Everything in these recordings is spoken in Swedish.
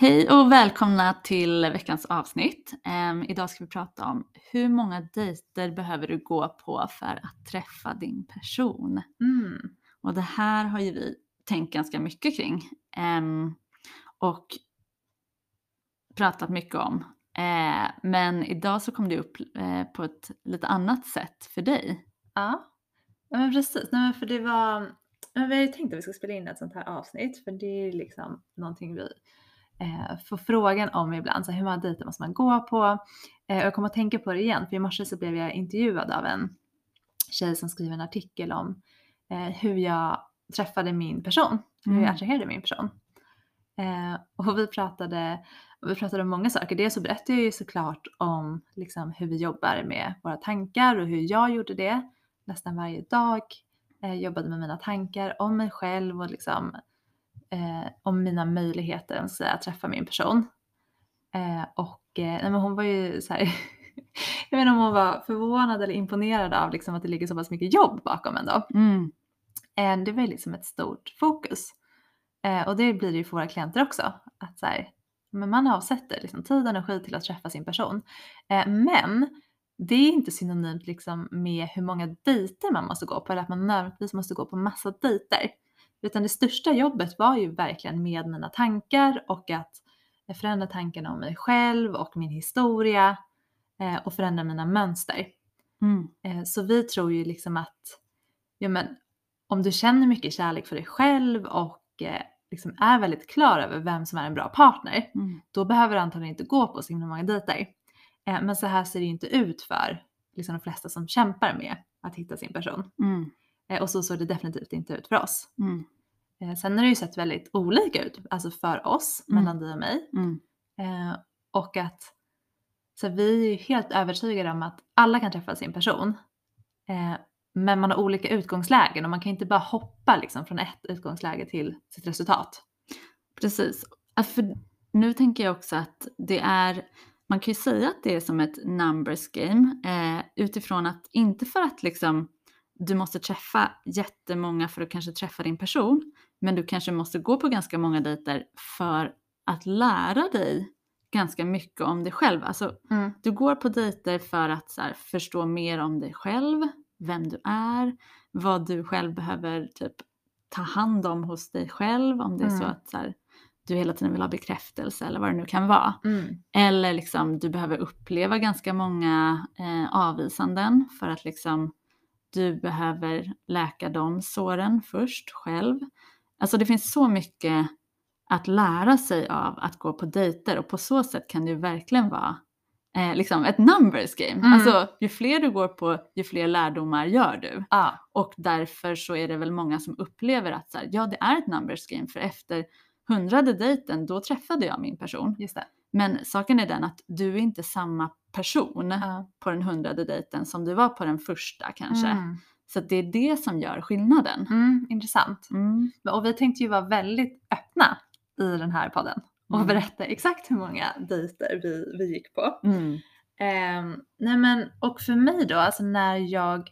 Hej och välkomna till veckans avsnitt. Um, idag ska vi prata om hur många dejter behöver du gå på för att träffa din person? Mm. Och det här har ju vi tänkt ganska mycket kring um, och pratat mycket om. Uh, men idag så kom det upp uh, på ett lite annat sätt för dig. Ja, ja men precis. Nej, men för det var, men vi har ju tänkt att vi ska spela in ett sånt här avsnitt för det är liksom någonting vi eh, får frågan om ibland. Så hur många dejter måste man gå på? Eh, och jag kommer att tänka på det igen för i morse så blev jag intervjuad av en tjej som skriver en artikel om eh, hur jag träffade min person, hur jag Mm. attraherade min person. Eh, och vi pratade, vi pratade om många saker. Dels så berättade jag ju såklart om liksom, hur vi jobbar med våra tankar och hur jag gjorde det nästan varje dag. Eh, jobbade med mina tankar om mig själv och liksom, eh, om mina möjligheter säga, att träffa min person. Eh, och eh, nej, men hon var ju så här, jag vet inte om hon var förvånad eller imponerad av liksom, att det ligger så pass mycket jobb bakom ändå. Mm. Eh, det var ju liksom ett stort fokus. Eh, och det blir det ju för våra klienter också. Att så här, men man avsätter liksom tid och energi till att träffa sin person. Eh, men det är inte synonymt liksom med hur många dejter man måste gå på eller att man nödvändigtvis måste gå på massa dejter. Utan det största jobbet var ju verkligen med mina tankar och att förändra tankarna om mig själv och min historia eh, och förändra mina mönster. Mm. Eh, Så vi tror ju liksom att ja, men, om du känner mycket kärlek för dig själv och eh, liksom är väldigt klar över vem som är en bra partner, Mm. då behöver du antagligen inte gå på så himla många dejter. Eh, Men så här ser det ju inte ut för liksom, de flesta som kämpar med att hitta sin person. Mm. Eh, Och så såg det definitivt inte ut för oss. Mm. Eh, Sen har det ju sett väldigt olika ut, alltså för oss, Mm. mellan dig och mig. Mm. Eh, och att så vi är helt övertygade om att alla kan träffa sin person. Eh, men man har olika utgångslägen och man kan inte bara hoppa liksom från ett utgångsläge till sitt resultat. Precis. För, nu tänker jag också att det är, man kan ju säga att det är som ett numbers game eh, utifrån att, inte för att liksom du måste träffa jättemånga för att kanske träffa din person, men du kanske måste gå på ganska många dejter för att lära dig ganska mycket om dig själv. Alltså Mm. du går på dejter för att här, förstå mer om dig själv, vem du är, vad du själv behöver typ ta hand om hos dig själv, om det är så Mm. att så här, du hela tiden vill ha bekräftelse eller vad det nu kan vara. Mm. Eller liksom du behöver uppleva ganska många eh, avvisanden för att liksom du behöver läka de såren först själv. Alltså det finns så mycket att lära sig av att gå på dejter och på så sätt kan det ju verkligen vara eh, liksom ett numbers game. Mm. Alltså ju fler du går på ju fler lärdomar gör du. Ja. Och därför så är det väl många som upplever att så här, ja det är ett numbers game för efter hundrade dejten då träffade jag min person. Just det. Men saken är den att du är inte samma person Ja. på den hundrade dejten som du var på den första kanske. Mm. Så det är det som gör skillnaden. Mm, intressant. Mm. Och vi tänkte ju vara väldigt öppna i den här podden och Mm. berätta exakt hur många dejter vi, vi gick på. Ehm, nej men, och för mig då, alltså när jag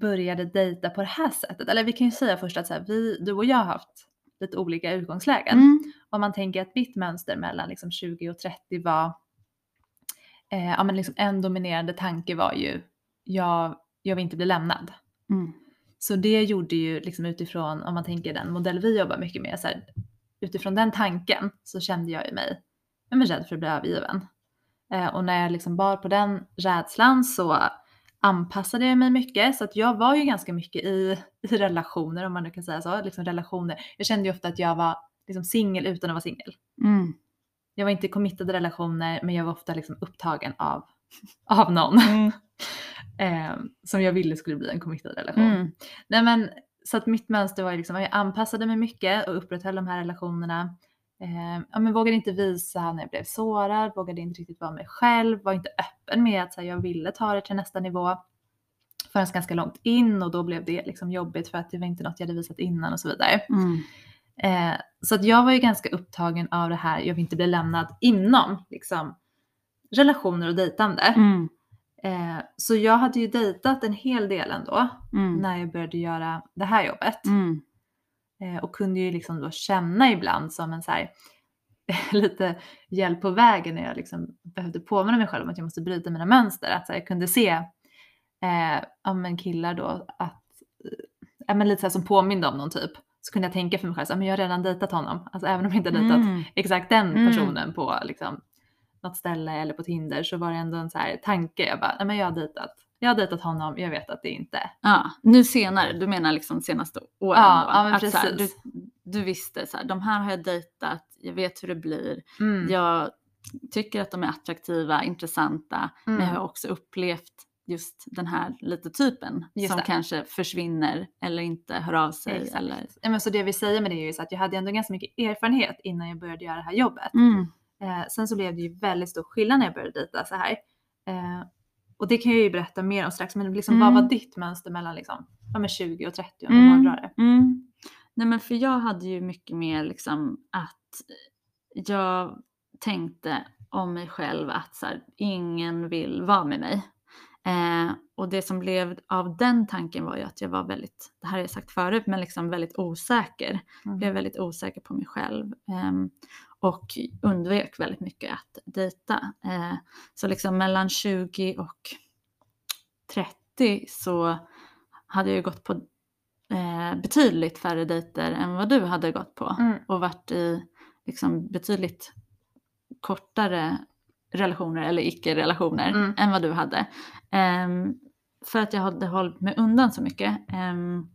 började dejta på det här sättet, eller vi kan ju säga först att så här, vi, du och jag har haft lite olika utgångslägen. Mm. Om man tänker att mitt mönster mellan liksom 20 och 30 var, eh, ja men liksom en dominerande tanke var ju, jag, jag vill inte bli lämnad. Mm. Så det gjorde ju liksom utifrån, om man tänker den modell vi jobbar mycket med, så här, utifrån den tanken så kände jag ju mig ja, men rädd för att bli övergiven. Eh, och när jag liksom bar på den rädslan så anpassade jag mig mycket så att jag var ju ganska mycket i, i relationer om man nu kan säga så. Liksom relationer. Jag kände ju ofta att jag var liksom singel utan att vara singel. Mm. Jag var inte i committade relationer men jag var ofta liksom upptagen av, av någon. Mm. eh, som jag ville skulle bli en committad relation. Mm. Nej men så att mitt mönster var ju liksom att jag anpassade mig mycket och upprätthöll de här relationerna. Eh, ja, men vågade inte visa när jag blev sårad, vågade inte riktigt vara mig själv, var inte öppen med att här, jag ville ta det till nästa nivå förrän ganska långt in och då blev det liksom jobbigt för att det var inte något jag hade visat innan och så vidare. Mm. Eh, så att jag var ju ganska upptagen av det här, jag vill inte bli lämnad inom liksom, relationer och dejtande. Mm. Eh, så jag hade ju dejtat en hel del ändå Mm. när jag började göra det här jobbet. Mm. Eh, och kunde ju liksom då känna ibland som en så här, lite hjälp på vägen när jag liksom behövde påminna mig själv om att jag måste bryta mina mönster. Att här, jag kunde se eh, ja, men killar då att, eh, ja, men lite så här som påminde om någon typ. Så kunde jag tänka för mig själv, så, här, men jag har redan dejtat honom. Alltså även om jag inte har dejtat Mm. exakt den Mm. personen på liksom, något ställe eller på Tinder så var det ändå en så här tanke. Jag bara, nej men jag har dejtat. Jag har dejtat honom, jag vet att det inte. Ja, nu senare, du menar liksom senaste åren Ja, ja, men så här, du, precis. du visste så här, de här har jag dejtat, jag vet hur det blir, Mm. jag tycker att de är attraktiva, intressanta, men jag Mm. har också upplevt just den här lite typen Just som det. kanske försvinner eller inte hör av sig. Exakt. Eller... Ja, men så det vi säger med det är ju så att jag hade ändå ganska mycket erfarenhet innan jag började göra det här jobbet. Mm. Eh, sen så blev det ju väldigt stor skillnad när jag började dejta så här. Eh, och det kan jag ju berätta mer om strax, men liksom, vad Mm. var ditt mönster mellan liksom, ja, men 20 och 30 om Mm. mm. det? Mm. Nej men för jag hade ju mycket mer liksom att jag tänkte om mig själv att så här, ingen vill vara med mig. Eh, och det som blev av den tanken var ju att jag var väldigt, det här har jag sagt förut, men liksom väldigt osäker. Mm. Blev väldigt osäker på mig själv. ehm, och undvek väldigt mycket att dejta. Eh, så liksom mellan 20 och 30 så hade jag ju gått på eh, betydligt färre dejter än vad du hade gått på. Mm. Och varit i liksom betydligt kortare relationer eller icke-relationer Mm. än vad du hade. Ehm, för att jag hade hållit mig undan så mycket. Ehm,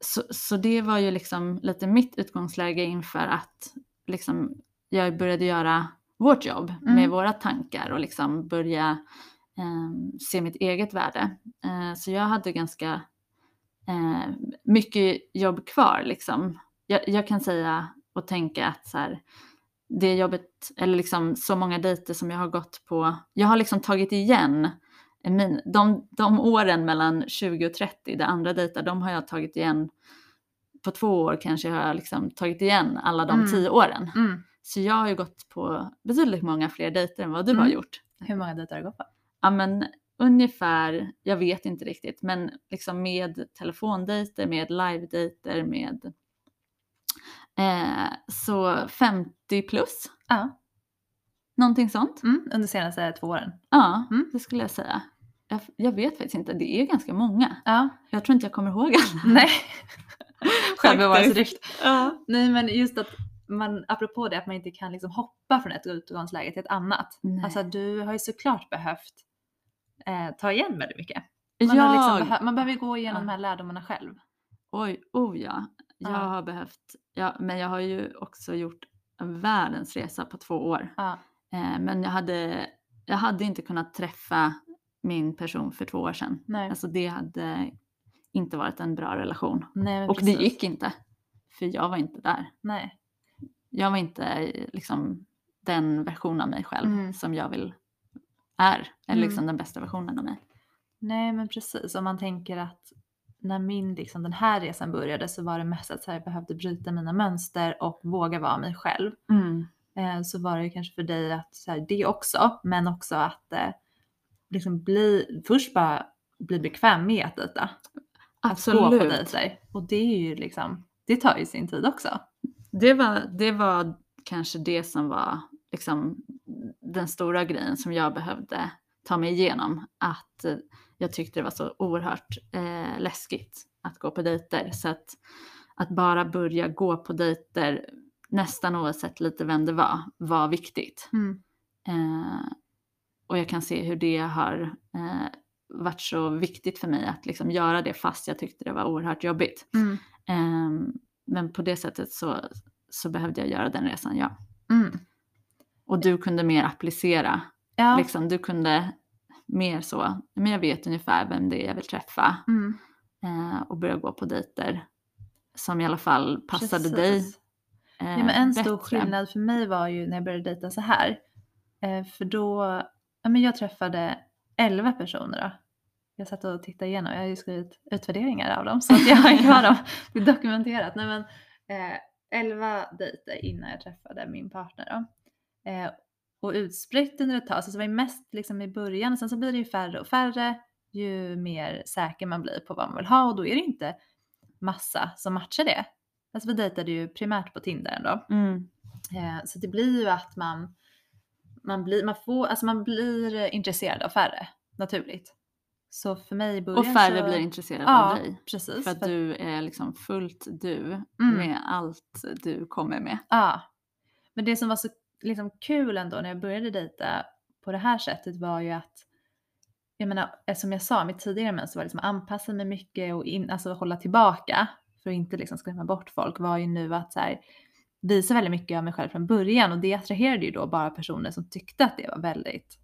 så, så det var ju liksom lite mitt utgångsläge inför att liksom jag började göra vårt jobb Mm. med våra tankar och liksom börja ehm, se mitt eget värde. Eh, så jag hade ganska eh, mycket jobb kvar liksom. Jag, jag kan säga och tänka att så här, det jobbet, eller liksom så många dejter som jag har gått på, jag har liksom tagit igen min, de, de åren mellan 20 och 30, det andra dejtar, de har jag tagit igen på två år kanske har jag liksom tagit igen alla de Mm. tio åren. Mm. Så jag har ju gått på betydligt många fler dejter än vad du har Mm. gjort. Hur många dejter har du gått på? Ja men ungefär, jag vet inte riktigt, men liksom med telefondejter, med live-dejter, med eh, så 50 plus, Ja, någonting sånt. mm. under de senaste två åren. Ja, Mm. det skulle jag säga. Jag, jag vet faktiskt inte, det är ganska många. Ja, Jag tror inte jag kommer ihåg alla. nej. Självbevarelsedrift. Ja. Nej men just att man, apropå det, att man inte kan liksom hoppa från ett utgångsläge till ett annat. Nej. Alltså du har ju såklart behövt eh, ta igen väldigt mycket. Man, jag, liksom behö- man behöver ju gå igenom Ja. de här lärdomarna själv. oj, oh ja. Jag Ja. har behövt, ja, men jag har ju också gjort en världens resa på två år. Ja. Eh, men jag hade, jag hade inte kunnat träffa min person för två år sedan. Nej. Alltså det hade inte varit en bra relation. Nej, Och precis. det gick inte. För jag var inte där. Nej. Jag var inte liksom den version av mig själv Mm. som jag vill är. Eller liksom Mm. den bästa versionen av mig. Nej men precis. Om man tänker att när min, liksom, den här resan började så var det mest att så här, jag behövde bryta mina mönster och våga vara mig själv. Eh, så var det kanske för dig att så här, det också, men också att eh, liksom bli, först bara bli bekväm med att dejta. Att gå på Absolut. dejter. Och det är ju liksom, det tar ju sin tid också. Det var, det var kanske det som var liksom den stora grejen som jag behövde ta mig igenom. Att eh, jag tyckte det var så oerhört eh, läskigt att gå på dejter. Så att, att bara börja gå på dejter nästan oavsett lite vem det var, var viktigt. Eh, och jag kan se hur det har eh, varit så viktigt för mig att liksom göra det fast jag tyckte det var oerhört jobbigt. Mm. Ehm, men på det sättet så, så behövde jag göra den resan, ja. Mm. Och du kunde mer applicera, Ja. liksom, du kunde mer så, men jag vet ungefär vem det är jag vill träffa Mm. eh, och börja gå på dejter som i alla fall passade dig. Precis. eh, Ja, men en stor bättre. skillnad för mig var ju när jag började dejta så här. Eh, för då, ja, men jag träffade 11 personer då. Jag satt och tittade igenom, jag har ju skrivit utvärderingar av dem så att jag har kvar dem, det är dokumenterat. Nej, men, eh, 11 dejter innan jag träffade min partner då. Eh, och utspritt under ett tag, så det var ju mest liksom i början och sen så blir det ju färre och färre ju mer säker man blir på vad man vill ha och då är det inte massa som matchar det. Alltså vi dejtade ju primärt på Tinder ändå. Mm. Eh, så det blir ju att man, man, blir, man, får, alltså man blir eh, intresserad av färre, naturligt. Så för mig i början Och färre så, blir intresserade ja, av dig. precis. För att för- du är liksom fullt du Mm. med allt du kommer med. Ja. Men det som var så liksom, kul ändå när jag började dejta på det här sättet var ju att jag menar, eh, som jag sa, mitt tidigare mönster var liksom anpassa mig mycket och in, alltså hålla tillbaka för att inte liksom skrämma bort folk var ju nu att så här, visa väldigt mycket av mig själv från början och det attraherade ju då bara personer som tyckte att det var väldigt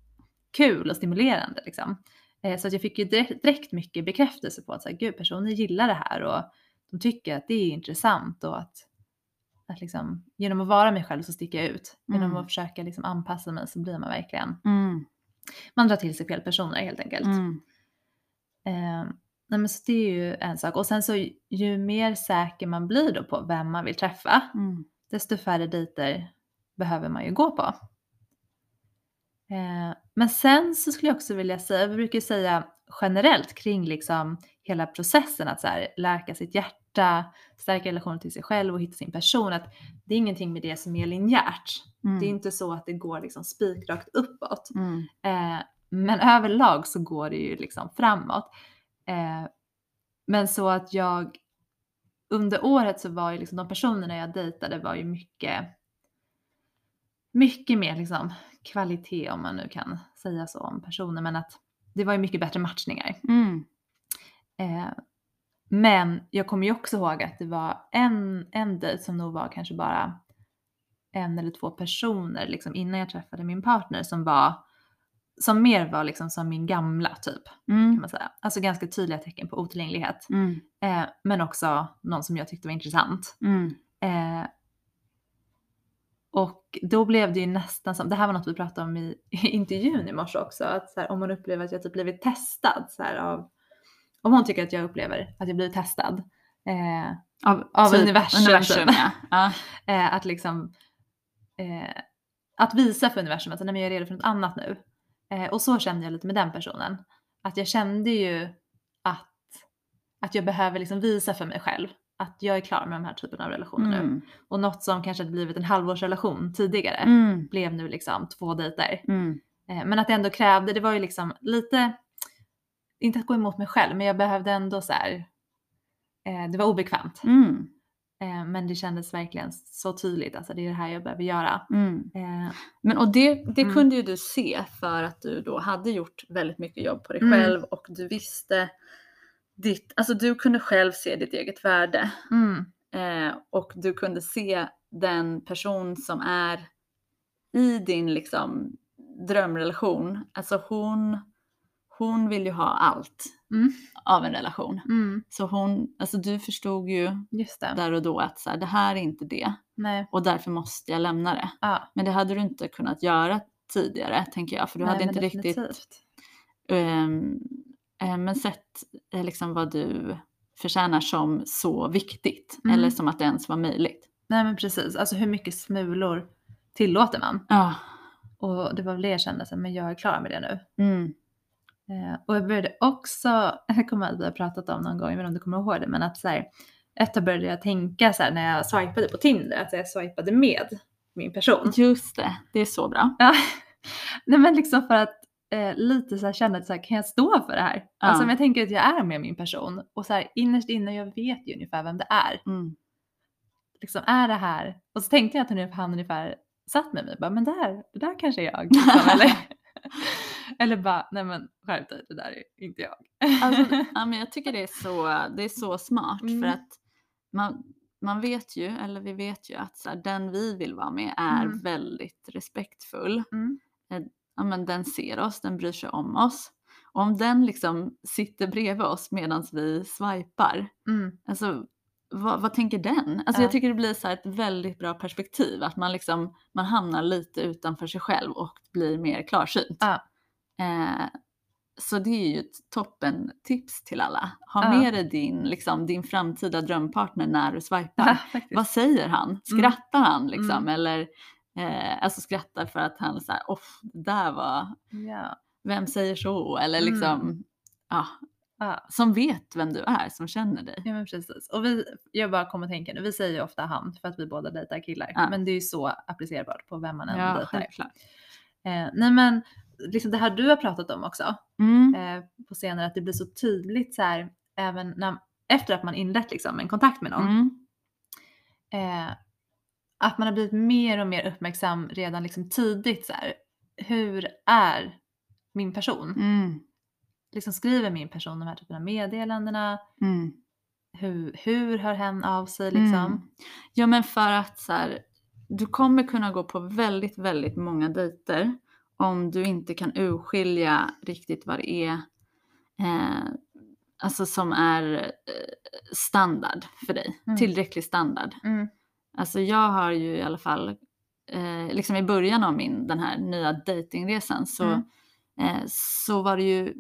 kul och stimulerande liksom. Eh, så att jag fick ju direkt, mycket bekräftelse på att så här, gud, personer gillar det här och de tycker att det är intressant och att, att liksom, genom att vara mig själv så sticker jag ut. Genom Mm. att försöka liksom anpassa mig så blir man verkligen, Mm. man drar till sig fel personer helt enkelt. Mm. Eh, nej men så det är ju en sak. Och sen så ju- ju mer säker man blir då på vem man vill träffa, Mm. Desto färre dejter behöver man ju gå på. Eh, men sen så skulle jag också vilja säga, vi brukar säga generellt kring liksom hela processen att så här, läka sitt hjärta, stärka relationen till sig själv och hitta sin person, att det är ingenting med det som är linjärt. Mm. Det är inte så att det går liksom spikrakt uppåt. Mm. Eh, men överlag så går det ju liksom framåt. Eh, men så att jag under året så var ju liksom de personerna jag dejtade var ju mycket mycket mer liksom kvalitet om man nu kan säga så om personer men att det var ju mycket bättre matchningar. Mm. Eh, men jag kommer ju också ihåg att det var en, en dejt som nog var kanske bara en eller två personer liksom innan jag träffade min partner som var som mer var liksom som min gamla typ kan Mm. man säga. Alltså ganska tydliga tecken på otillgänglighet. Mm. Eh, men också någon som jag tyckte var intressant. Mm. Eh, och då blev det ju nästan som, det här var något vi pratade om i, i intervjun i morse också, att så här, om man upplever att jag typ blivit testad så här, av, om hon tycker att jag upplever att jag blivit testad eh, Av, Av typ universum, universum typ. ja. ja. eh, att liksom eh, att visa för universum att nej, men jag är redo för något annat nu. Eh, och så kände jag lite med den personen. Att jag kände ju att, att jag behöver liksom visa för mig själv att jag är klar med de här typen av relationer nu. Mm. Och något som kanske hade blivit en halvårsrelation tidigare Mm. blev nu liksom två dejter. Mm. Eh, men att det ändå krävde, det var ju liksom lite, inte att gå emot mig själv, men jag behövde ändå så här, eh, det var obekvämt. Eh, men det kändes verkligen så tydligt, alltså det är det här jag behöver göra. Mm. Eh, Men och det, det Mm. kunde ju du se för att du då hade gjort väldigt mycket jobb på dig Mm. själv och du visste ditt, alltså du kunde själv se ditt eget värde mm, eh, och du kunde se den person som är i din liksom drömrelation, alltså hon, hon vill ju ha allt Mm. av en relation. mm, Så hon, alltså du förstod ju där och då att så här, det här är inte det Nej, och därför måste jag lämna det. ja. Men det hade du inte kunnat göra tidigare tänker jag för du Nej, hade inte riktigt definitivt. ehm, eh, men sett eh, liksom vad du förtjänar som så viktigt Mm. eller som att det ens var möjligt. Nej men precis, alltså hur mycket smulor tillåter man? Ja. Och det var väl det jag kände, så här, men jag är klar med det nu. Eh, och jag började också, jag kommer att vi har pratat om någon gång, jag vet inte om du kommer ihåg det, men att så här, ett tag började jag tänka så här när jag swipade på Tinder, att jag swipade med min person. Just det, det är så bra. Ja. Nej men liksom för att eh, lite så här känna att så här, kan jag stå för det här? Ja. Alltså om jag tänker att jag är med min person och så här innerst inne, jag vet ju ungefär vem det är. Mm. Liksom är det här? Och så tänkte jag att han ungefär satt med mig bara, men där, det där kanske är jag. Liksom, eller, eller bara, nej men skärp dig, det där är inte jag. Alltså, ja, men jag tycker det är så, det är så smart för Mm. att man, man vet ju, eller vi vet ju att så här, den vi vill vara med är Mm. väldigt respektfull. Mm. Ja, men den ser oss, den bryr sig om oss. Och om den liksom sitter bredvid oss medan vi swipar, Mm. alltså vad, vad tänker den? Alltså Ja. jag tycker det blir så ett väldigt bra perspektiv, att man liksom, man hamnar lite utanför sig själv och blir mer klarsynt. Eh, så det är ju ett toppen tips till alla. Ha med dig din, liksom, din framtida drömpartner när du swipar. Vad säger han? Skrattar han liksom? Mm. Eller eh, alltså skrattar för att han såhär, off, där var, Ja. vem säger så? Eller Mm. liksom, ja, Ja. som vet vem du är, som känner dig. ja, men precis. Och vi, jag bara kommer att tänka nu, vi säger ju ofta han för att vi båda dejtar killar. Ja. Men det är ju så applicerbart på vem man än Ja, dejtar. självklart. Eh, nej men liksom det här du har pratat om också Mm. eh, på senare, att det blir så tydligt så här, även när, efter att man inlett liksom en kontakt med någon. Mm. Eh, att man har blivit mer och mer uppmärksam redan liksom tidigt så här, hur är min person? Mm. Liksom skriver min person de här typen av meddelandena? Mm. Hur, hur hör hen av sig liksom? Mm. Ja men för att så här, du kommer kunna gå på väldigt, väldigt många dejter om du inte kan urskilja riktigt vad det är eh, alltså som är eh, standard för dig. Mm. Tillräcklig standard. Mm. Alltså jag har ju i alla fall, eh, liksom i början av min den här nya datingresan så, Mm. eh, så var det ju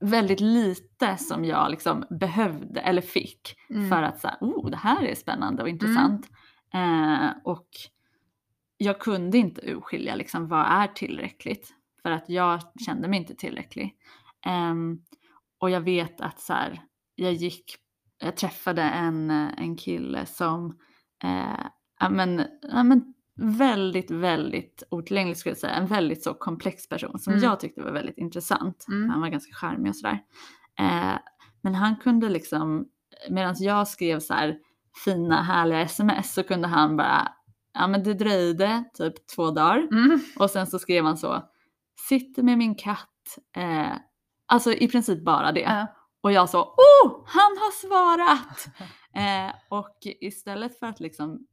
väldigt lite som jag liksom behövde eller fick Mm. för att säga, oh det här är spännande och intressant. Eh, och jag kunde inte urskilja liksom, vad är tillräckligt för att jag kände mig inte tillräcklig. Ehm, och jag vet att så här, jag gick, jag träffade en, eh, en kille som eh, ja, men, ja, men väldigt, väldigt otillgänglig skulle jag säga. En väldigt så komplex person som Mm. jag tyckte var väldigt intressant. Mm. Han var ganska charmig och sådär. Eh, men han kunde liksom, medan jag skrev så här fina härliga sms så kunde han bara, ja men det dröjde typ två dagar Mm. och sen så skrev han så, sitter med min katt, eh, alltså i princip bara det. Ja. Och jag så, oh, han har svarat! Eh, och istället för att liksom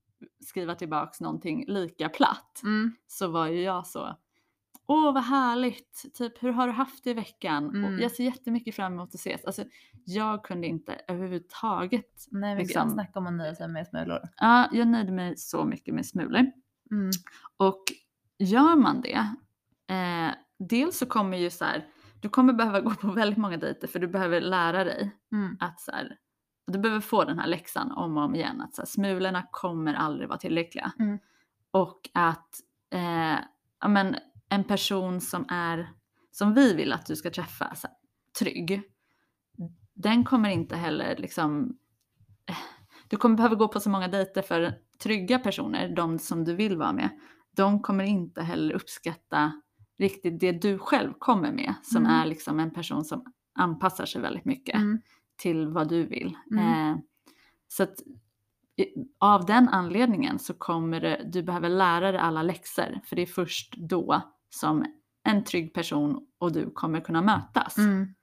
skriva tillbaks någonting lika platt Mm. så var ju jag så, åh vad härligt, typ hur har du haft det i veckan? Mm. Och jag ser jättemycket fram emot att ses. Alltså jag kunde inte överhuvudtaget, Nej men Liksom. snacka om att nöja sig med smulor. ja jag nöjde mig så mycket med smulor. Mm. Och gör man det, eh, dels så kommer ju så här, du kommer behöva gå på väldigt många dejter för du behöver lära dig Mm. att så här, du behöver få den här läxan om och om igen att så här, smulorna kommer aldrig vara tillräckliga. Mm. Och att eh, ja, men, en person som är, som vi vill att du ska träffa, så här, trygg, den kommer inte heller liksom, eh, du kommer behöva gå på så många dejter för trygga personer, de som du vill vara med, de kommer inte heller uppskatta riktigt det du själv kommer med, som Mm. är liksom en person som anpassar sig väldigt mycket Mm. Till vad du vill. Mm. Eh, så att av den anledningen så kommer det, du behöver lära dig alla läxor för det är först då som en trygg person och du kommer kunna mötas. Mm.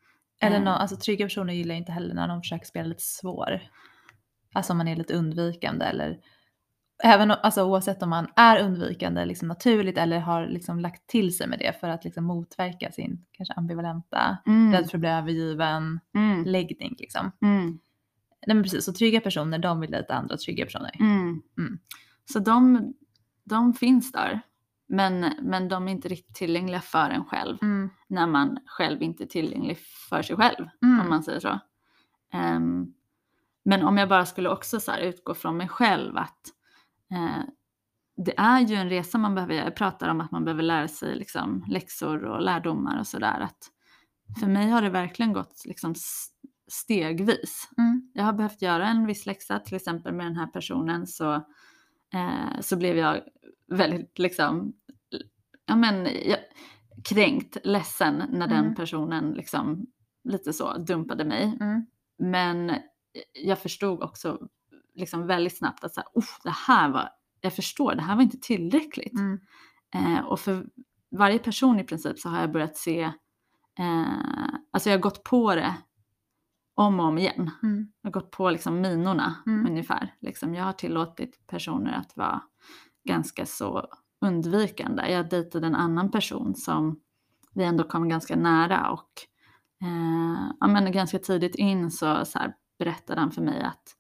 Eller Eh. nå, alltså trygga personer gillar inte heller när de försöker spela lite svår. Alltså om man är lite undvikande eller även alltså, oavsett om man är undvikande liksom naturligt eller har liksom lagt till sig med det för att liksom motverka sin kanske ambivalenta, Mm, rädd för att bli övergiven mm, läggning liksom. mm, Nej men precis, så trygga personer de vill dejta andra trygga personer. mm. Mm. Så de, de finns där. Men, men de är inte riktigt tillgängliga för en själv Mm. när man själv inte är tillgänglig för sig själv. Mm. om man säger så. Ehm, men om jag bara skulle också så utgå från mig själv att eh, det är ju en resa man behöver göra. Jag pratar om att man behöver lära sig liksom, läxor och lärdomar och sådär. Att För mig har det verkligen gått liksom, stegvis. Mm. Jag har behövt göra en viss läxa, till exempel med den här personen så, eh, så blev jag väldigt liksom, ja men, jag, kränkt, ledsen när den Mm. personen liksom lite så dumpade mig. Mm. Men jag förstod också liksom väldigt snabbt att så här, "Uff, det här var, jag förstår, det här var inte tillräckligt. Mm. Eh, och för varje person i princip så har jag börjat se, eh, alltså jag har gått på det om och om igen. Mm. Jag har gått på liksom minorna Mm. ungefär. Liksom, jag har tillåtit personer att vara ganska så undvikande. Jag dejtade en annan person som vi ändå kom ganska nära och eh, ja, men ganska tidigt in så, så här, berättade han för mig att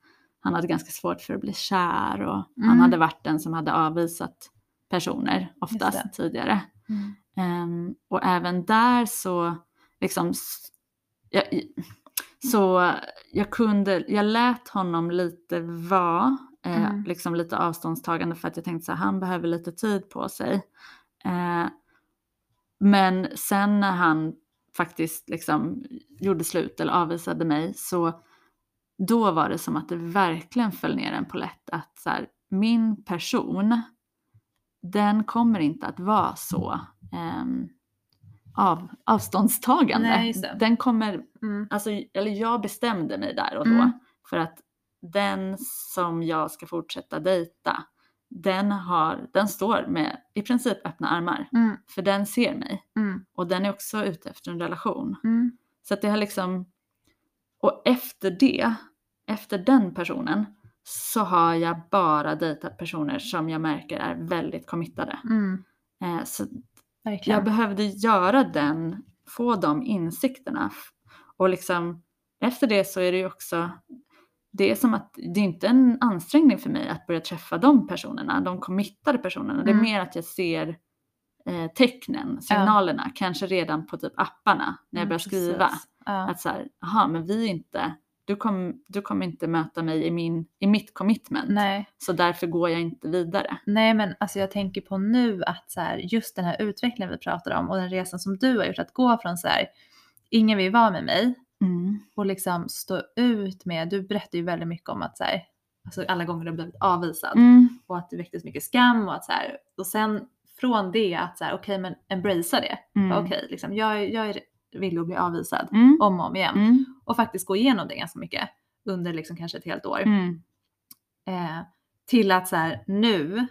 han hade ganska svårt för att bli kär och Mm. han hade varit den som hade avvisat personer oftast tidigare. Ehm, och även där så liksom jag, så jag kunde, jag lät honom lite vara, eh, Mm. liksom lite avståndstagande för att jag tänkte så här, han behöver lite tid på sig. Eh, men sen när han faktiskt liksom gjorde slut eller avvisade mig så då var det som att det verkligen föll ner en polett att så här, min person den kommer inte att vara så ehm, av, avståndstagande. Nej. Den kommer, Mm. alltså, eller jag bestämde mig där och då Mm. för att den som jag ska fortsätta dejta, den, har, den står med i princip öppna armar. Mm. För den ser mig Mm. och den är också ute efter en relation. Mm. Så att det har liksom, och efter det, efter den personen, så har jag bara dejtat personer som jag märker är väldigt committade. Mm. Eh, så Verkligen. jag behövde göra den, få de insikterna. Och liksom efter det så är det ju också, det är som att det är inte en ansträngning för mig att börja träffa de personerna, de committade personerna. Det är Mm. mer att jag ser eh, tecknen, signalerna, kanske redan på typ apparna när jag Mm, börjar skriva. Ja. Att så här, aha men vi är inte, du, kom, du kommer inte möta mig i, min, i mitt commitment. Nej. Så därför går jag inte vidare. Nej men alltså jag tänker på nu att så här, just den här utvecklingen vi pratar om och den resan som du har gjort att gå från så här, ingen vill vara med mig Mm. och liksom stå ut med, du berättar ju väldigt mycket om att så här, alltså alla gånger du har blivit avvisad Mm. och att det väcktes mycket skam och att så här, och sen från det att så här, okej men embracea det. Mm. Okej, liksom, jag, jag är villig att bli avvisad Mm. om och om igen Mm. och faktiskt gå igenom det ganska mycket under liksom kanske ett helt år. Mm. eh, till att så här, nu,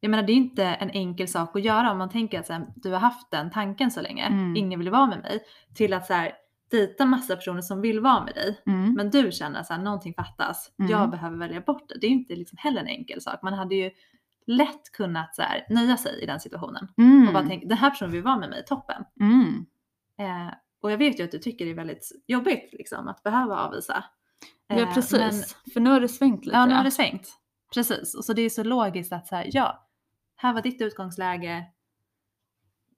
jag menar det är inte en enkel sak att göra om man tänker att så här, du har haft den tanken så länge, Mm. ingen vill vara med mig, till att så här, dejta massa personer som vill vara med dig. Mm. Men du känner att någonting fattas, Mm. jag behöver välja bort det. Det är ju inte liksom heller en enkel sak. Man hade ju lätt kunnat så här, nöja sig i den situationen Mm. och bara tänka den här personen vill vara med mig, toppen. Eh, och jag vet ju att du tycker det är väldigt jobbigt liksom, att behöva avvisa. Ja Eh, precis, men- för nu har det svängt lite. Ja, nu har det svängt. Precis. Och så det är så logiskt att så här, ja, här var ditt utgångsläge.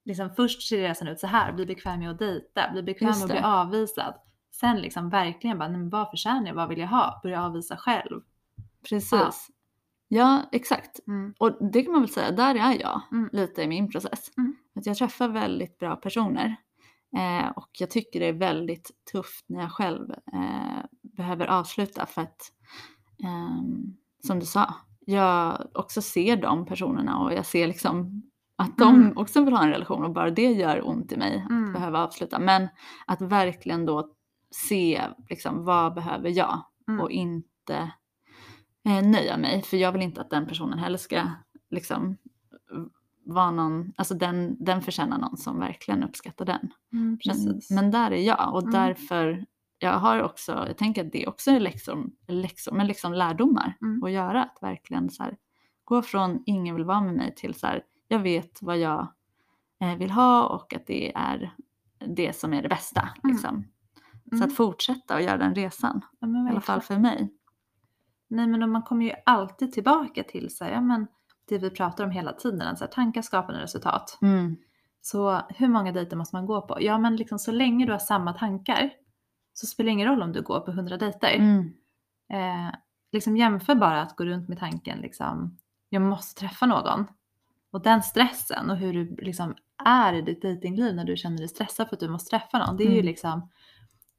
Liksom först ser resan ut så här, bli bekväm med att dejta, bli bekväm med att bli avvisad. Sen liksom verkligen bara, nej, men vad förtjänar jag, vad vill jag ha? Börja avvisa själv. Precis. Ja. Ja. exakt. Mm. Och det kan man väl säga, där är jag Mm. lite i min process. Mm. Att jag träffar väldigt bra personer. Eh, och jag tycker det är väldigt tufft när jag själv eh, behöver avsluta för att, ehm, som du sa, jag också ser de personerna och jag ser liksom att de Mm. också vill ha en relation och bara det gör ont i mig att Mm. behöva avsluta. Men att verkligen då se liksom, vad behöver jag Mm. och inte eh, nöja mig. För jag vill inte att den personen heller ska liksom vara någon, alltså den, den förtjänar någon som verkligen uppskattar den. Mm, Men, men där är jag och Mm. därför, jag har också, jag tänker att det också är läxor, läxor men liksom lärdomar Mm. att göra. Att verkligen så här, gå från ingen vill vara med mig till så här, jag vet vad jag eh, vill ha och att det är det som är det bästa. Mm. Liksom. Så Mm. att fortsätta och göra den resan, ja, i alla fall för mig. Nej men man kommer ju alltid tillbaka till så här, ja, men det vi pratar om hela tiden, så här, tankar skapar resultat. Mm. Så hur många dejter måste man gå på? Ja men liksom så länge du har samma tankar så spelar det ingen roll om du går på 100 dejter. Mm. Eh, liksom jämför bara att gå runt med tanken liksom, jag måste träffa någon. Och den stressen och hur du liksom är i ditt dejtingliv när du känner dig stressad för att du måste träffa någon. Det är ju Mm. liksom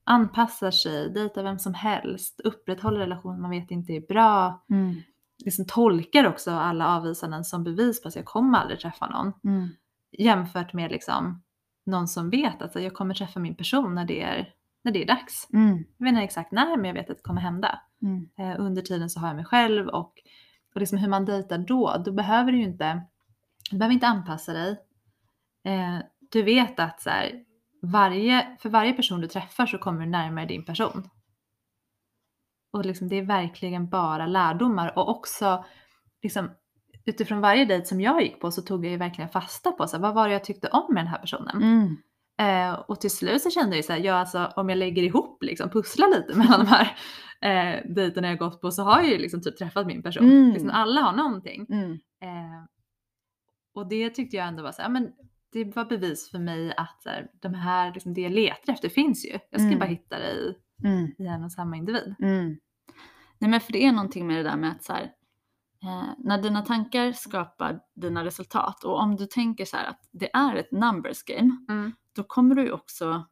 anpassar sig, dejtar vem som helst, upprätthåller relationer man vet inte är bra. Mm. Liksom tolkar också alla avvisanden som bevis på att jag kommer aldrig träffa någon. Mm. Jämfört med liksom någon som vet att jag kommer träffa min person när det är, när det är dags. Mm. Jag vet inte exakt när men jag vet att det kommer hända. Mm. Eh, under tiden så har jag mig själv och, och liksom hur man dejtar då, då behöver du ju inte, du behöver inte anpassa dig. Eh, du vet att så här, varje, för varje person du träffar så kommer du närmare din person. Och liksom, det är verkligen bara lärdomar och också liksom, utifrån varje dejt som jag gick på så tog jag ju verkligen fasta på så här, vad var det jag tyckte om med den här personen. Mm. Eh, och till slut så kände jag så här, ja alltså om jag lägger ihop liksom, pusslar lite mellan de här eh, dejterna jag gått på så har jag ju liksom typ träffat min person. Mm. Liksom, alla har någonting. Mm. Eh, och det tyckte jag ändå var så här, ja, men det var bevis för mig att här, de här, liksom, det jag letar efter finns ju. Jag ska Mm. bara hitta det i, Mm. i en och samma individ. Mm. Nej men för det är någonting med det där med att så här, eh, när dina tankar skapar dina resultat och om du tänker så här att det är ett numbers game, Mm. då kommer du ju också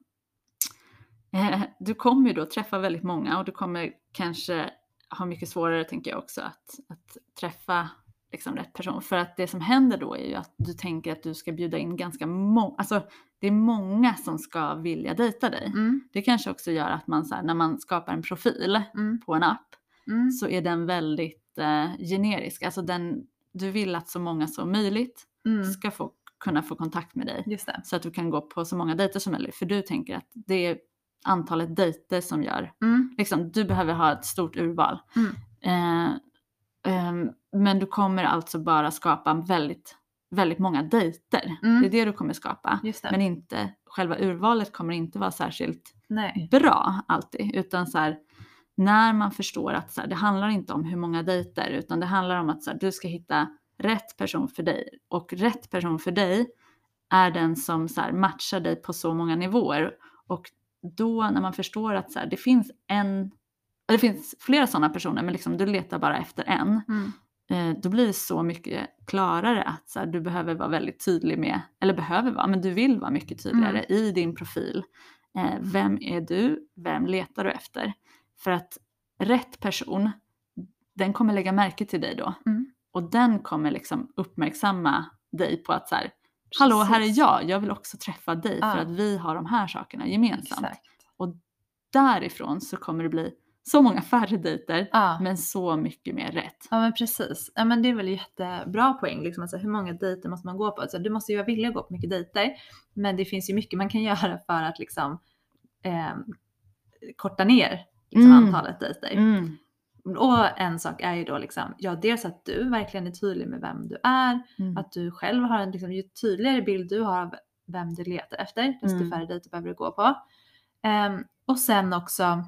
eh, du kommer ju då träffa väldigt många och du kommer kanske ha mycket svårare tänker jag också att, att träffa liksom rätt person. För att det som händer då är ju att du tänker att du ska bjuda in ganska många, alltså det är många som ska vilja dejta dig. Mm. Det kanske också gör att man så här, när man skapar en profil Mm. på en app Mm. så är den väldigt eh, generisk. Alltså den, du vill att så många som möjligt Mm. ska få, kunna få kontakt med dig. Just det. Så att du kan gå på så många dejter som möjligt. För du tänker att det är antalet dejter som gör, Mm. liksom, du behöver ha ett stort urval. Mm. Eh, ehm, men du kommer alltså bara skapa väldigt, väldigt många dejter. Mm. Det är det du kommer skapa. Men inte, själva urvalet kommer inte vara särskilt Nej. bra alltid. Utan så här, när man förstår att så här, det handlar inte om hur många dejter utan det handlar om att så här, du ska hitta rätt person för dig. Och rätt person för dig är den som så matchar dig på så många nivåer. Och då när man förstår att så det finns en, det finns flera sådana personer men liksom, du letar bara efter en. Mm. Eh, då blir det så mycket klarare att så här, du behöver vara väldigt tydlig med, eller behöver vara, men du vill vara mycket tydligare i din profil. Eh, vem är du? Vem letar du efter? För att rätt person, den kommer lägga märke till dig då. Mm. Och den kommer liksom uppmärksamma dig på att så här, hallå här är jag, jag vill också träffa dig för Ja. att vi har de här sakerna gemensamt. Exakt. Därifrån så kommer det bli så många färre dejter Ja. men så mycket mer rätt. Ja men precis. Ja, men det är väl jättebra poäng. Liksom. Alltså, hur många dejter måste man gå på? Alltså, du måste ju att gå på mycket dejter. Men det finns ju mycket man kan göra för att liksom, eh, korta ner liksom, Mm. antalet dejter. Mm. Och en sak är ju då liksom, ja dels att du verkligen är tydlig med vem du är. Mm. Att du själv har en, liksom, ju tydligare bild du har av vem du letar efter, desto Mm. färre dejter behöver du gå på. Ehm, och sen också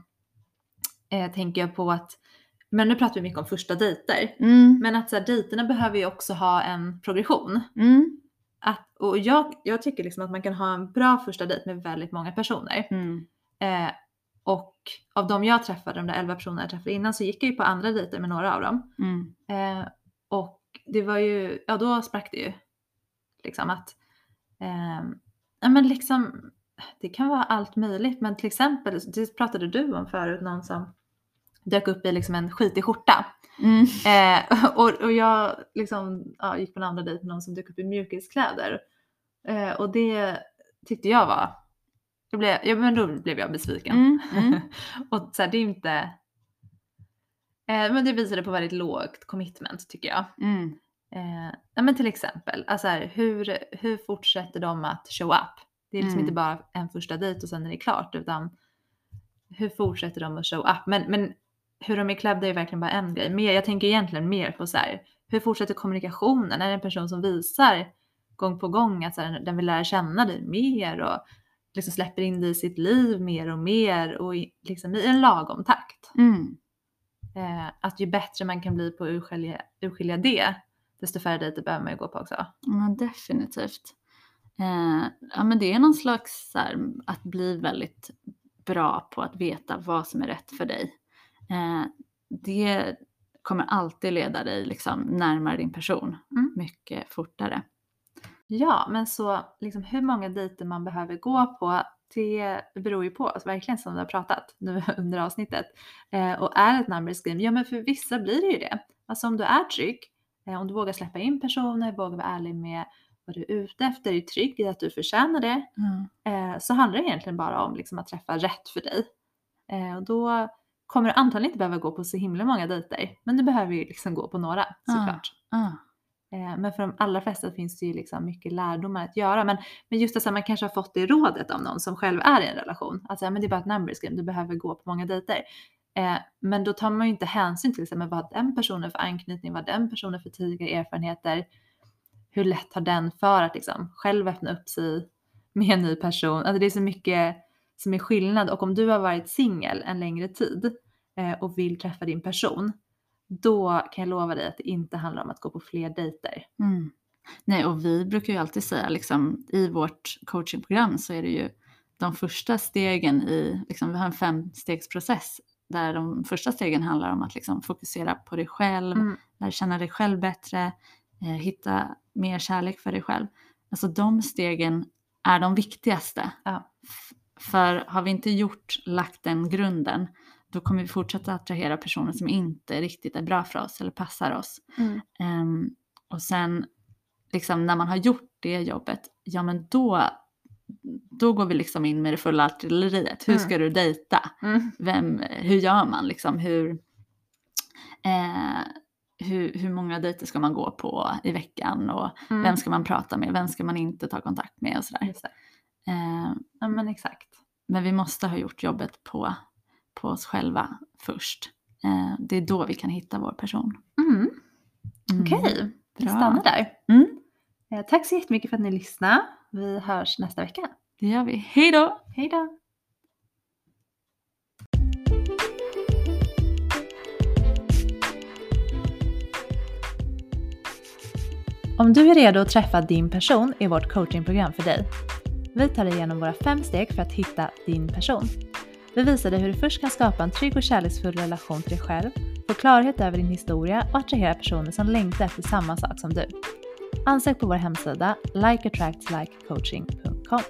eh, tänker jag på att, men nu pratar vi mycket om första dejter. Mm. Men att så här, dejterna behöver ju också ha en progression. Mm. Att, och jag, jag tycker liksom att man kan ha en bra första dejt med väldigt många personer. Mm. Eh, och av de jag träffade, de där 11 personerna jag träffade innan, så gick jag ju på andra dejter med några av dem. Mm. Eh, och det var ju, ja då sprack det ju. Liksom att, eh, ja men liksom, det kan vara allt möjligt. Men till exempel, det pratade du om förut, någon som dök upp i liksom en skitig skjorta. Mm. Eh, och, och jag liksom, ja, gick på en andra dejt med någon som dök upp i mjukiskläder. Eh, och det tyckte jag var, det blev, ja, men då blev jag besviken. Mm. Mm. och så här, det är inte, eh, men det visade på väldigt lågt commitment tycker jag. Mm. Eh, ja, men till exempel, alltså här, hur, hur fortsätter de att show up? Det är liksom Mm. inte bara en första dejt och sen är det klart utan hur fortsätter de att show up? Men, men hur de är klädda är verkligen bara en grej. Mer, jag tänker egentligen mer på så här, hur fortsätter kommunikationen? Är det en person som visar gång på gång att så här, den vill lära känna dig mer och liksom släpper in dig i sitt liv mer och mer och i, liksom i en lagom takt? Mm. Eh, att ju bättre man kan bli på att urskilja, urskilja det, desto färre dejter behöver man ju gå på också. Ja, definitivt. Eh, ja, men det är någon slags så här, att bli väldigt bra på att veta vad som är rätt för dig. Eh, det kommer alltid leda dig liksom närmare din person Mm. mycket fortare. Ja, men så liksom hur många dejter man behöver gå på, det beror ju på oss, verkligen som vi har pratat nu under avsnittet. Eh, och är det ett numbers game, ja men för vissa blir det ju det. Alltså om du är trygg, eh, om du vågar släppa in personer, vågar vara ärlig med vad du är ute efter, är trygg i att du förtjänar det, eh, så handlar det egentligen bara om liksom, att träffa rätt för dig. Eh, och då kommer du antagligen inte behöva gå på så himla många dejter, men du behöver ju liksom gå på några såklart. Ah. Eh, Men för de allra flesta finns det ju liksom mycket lärdomar att göra. Men, men just det så man kanske har fått det rådet av någon som själv är i en relation. Att säga, men det är bara ett numbers game, du behöver gå på många dejter. Eh, men då tar man ju inte hänsyn till exempel vad den personen för anknytning, vad den personen för tidigare erfarenheter. Hur lätt har den för att liksom själv öppna upp sig med en ny person. Alltså det är så mycket som är skillnad och om du har varit singel en längre tid eh, och vill träffa din person, då kan jag lova dig att det inte handlar om att gå på fler dejter. Mm. Nej, och vi brukar ju alltid säga liksom i vårt coachingprogram så är det ju de första stegen i, liksom, vi har en femstegsprocess där de första stegen handlar om att liksom fokusera på dig själv, Mm. lära känna dig själv bättre, eh, hitta mer kärlek för dig själv. Alltså de stegen är de viktigaste. Ja. För har vi inte gjort, lagt den grunden, då kommer vi fortsätta attrahera personer som inte riktigt är bra för oss eller passar oss. Mm. Ehm, och sen liksom när man har gjort det jobbet, ja men då, då går vi liksom in med det fulla artilleriet. Hur Mm. ska du dejta? Mm. Vem, hur gör man liksom? Hur, eh, hur, hur många dejter ska man gå på i veckan? Och Mm. vem ska man prata med? Vem ska man inte ta kontakt med? Och sådär. Eh, Ja men exakt. Men vi måste ha gjort jobbet på, på oss själva först. Eh, det är då vi kan hitta vår person. Mm. Mm. Okej, vi bra. stannar där. Mm, Eh, Tack så jättemycket för att ni lyssnade. Vi hörs nästa vecka. det gör vi. Hej då! Hej då! Om du är redo att träffa din person är vårt coachingprogram för dig. Vi tar dig igenom våra fem steg för att hitta din person. Vi visar dig hur du först kan skapa en trygg och kärleksfull relation till dig själv, få klarhet över din historia och attrahera personer som längtar efter samma sak som du. Ansök på vår hemsida likeattractslikecoaching.com.